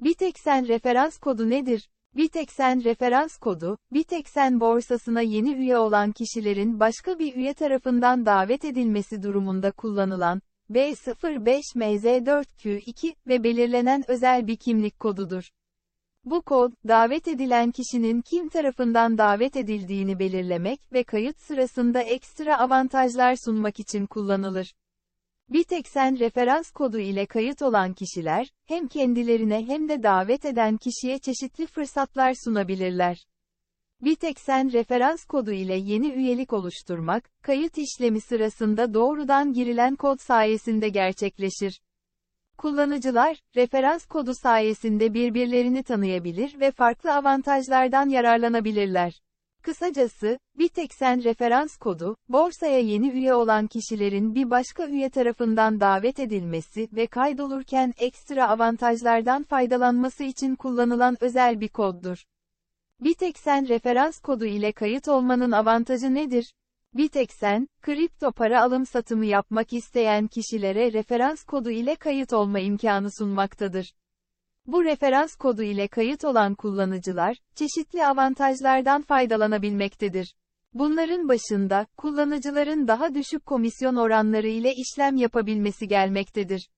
Biteksen referans kodu nedir? Biteksen referans kodu, Biteksen borsasına yeni üye olan kişilerin başka bir üye tarafından davet edilmesi durumunda kullanılan, B05MZ4Q2 ve belirlenen özel bir kimlik kodudur. Bu kod, davet edilen kişinin kim tarafından davet edildiğini belirlemek ve kayıt sırasında ekstra avantajlar sunmak için kullanılır. Biteksen referans kodu ile kayıt olan kişiler, hem kendilerine hem de davet eden kişiye çeşitli fırsatlar sunabilirler. Biteksen referans kodu ile yeni üyelik oluşturmak, kayıt işlemi sırasında doğrudan girilen kod sayesinde gerçekleşir. Kullanıcılar, referans kodu sayesinde birbirlerini tanıyabilir ve farklı avantajlardan yararlanabilirler. Kısacası, Biteksen referans kodu, borsaya yeni üye olan kişilerin bir başka üye tarafından davet edilmesi ve kaydolurken ekstra avantajlardan faydalanması için kullanılan özel bir koddur. Biteksen referans kodu ile kayıt olmanın avantajı nedir? Biteksen, kripto para alım satımı yapmak isteyen kişilere referans kodu ile kayıt olma imkanı sunmaktadır. Bu referans kodu ile kayıt olan kullanıcılar, çeşitli avantajlardan faydalanabilmektedir. Bunların başında, kullanıcıların daha düşük komisyon oranları ile işlem yapabilmesi gelmektedir.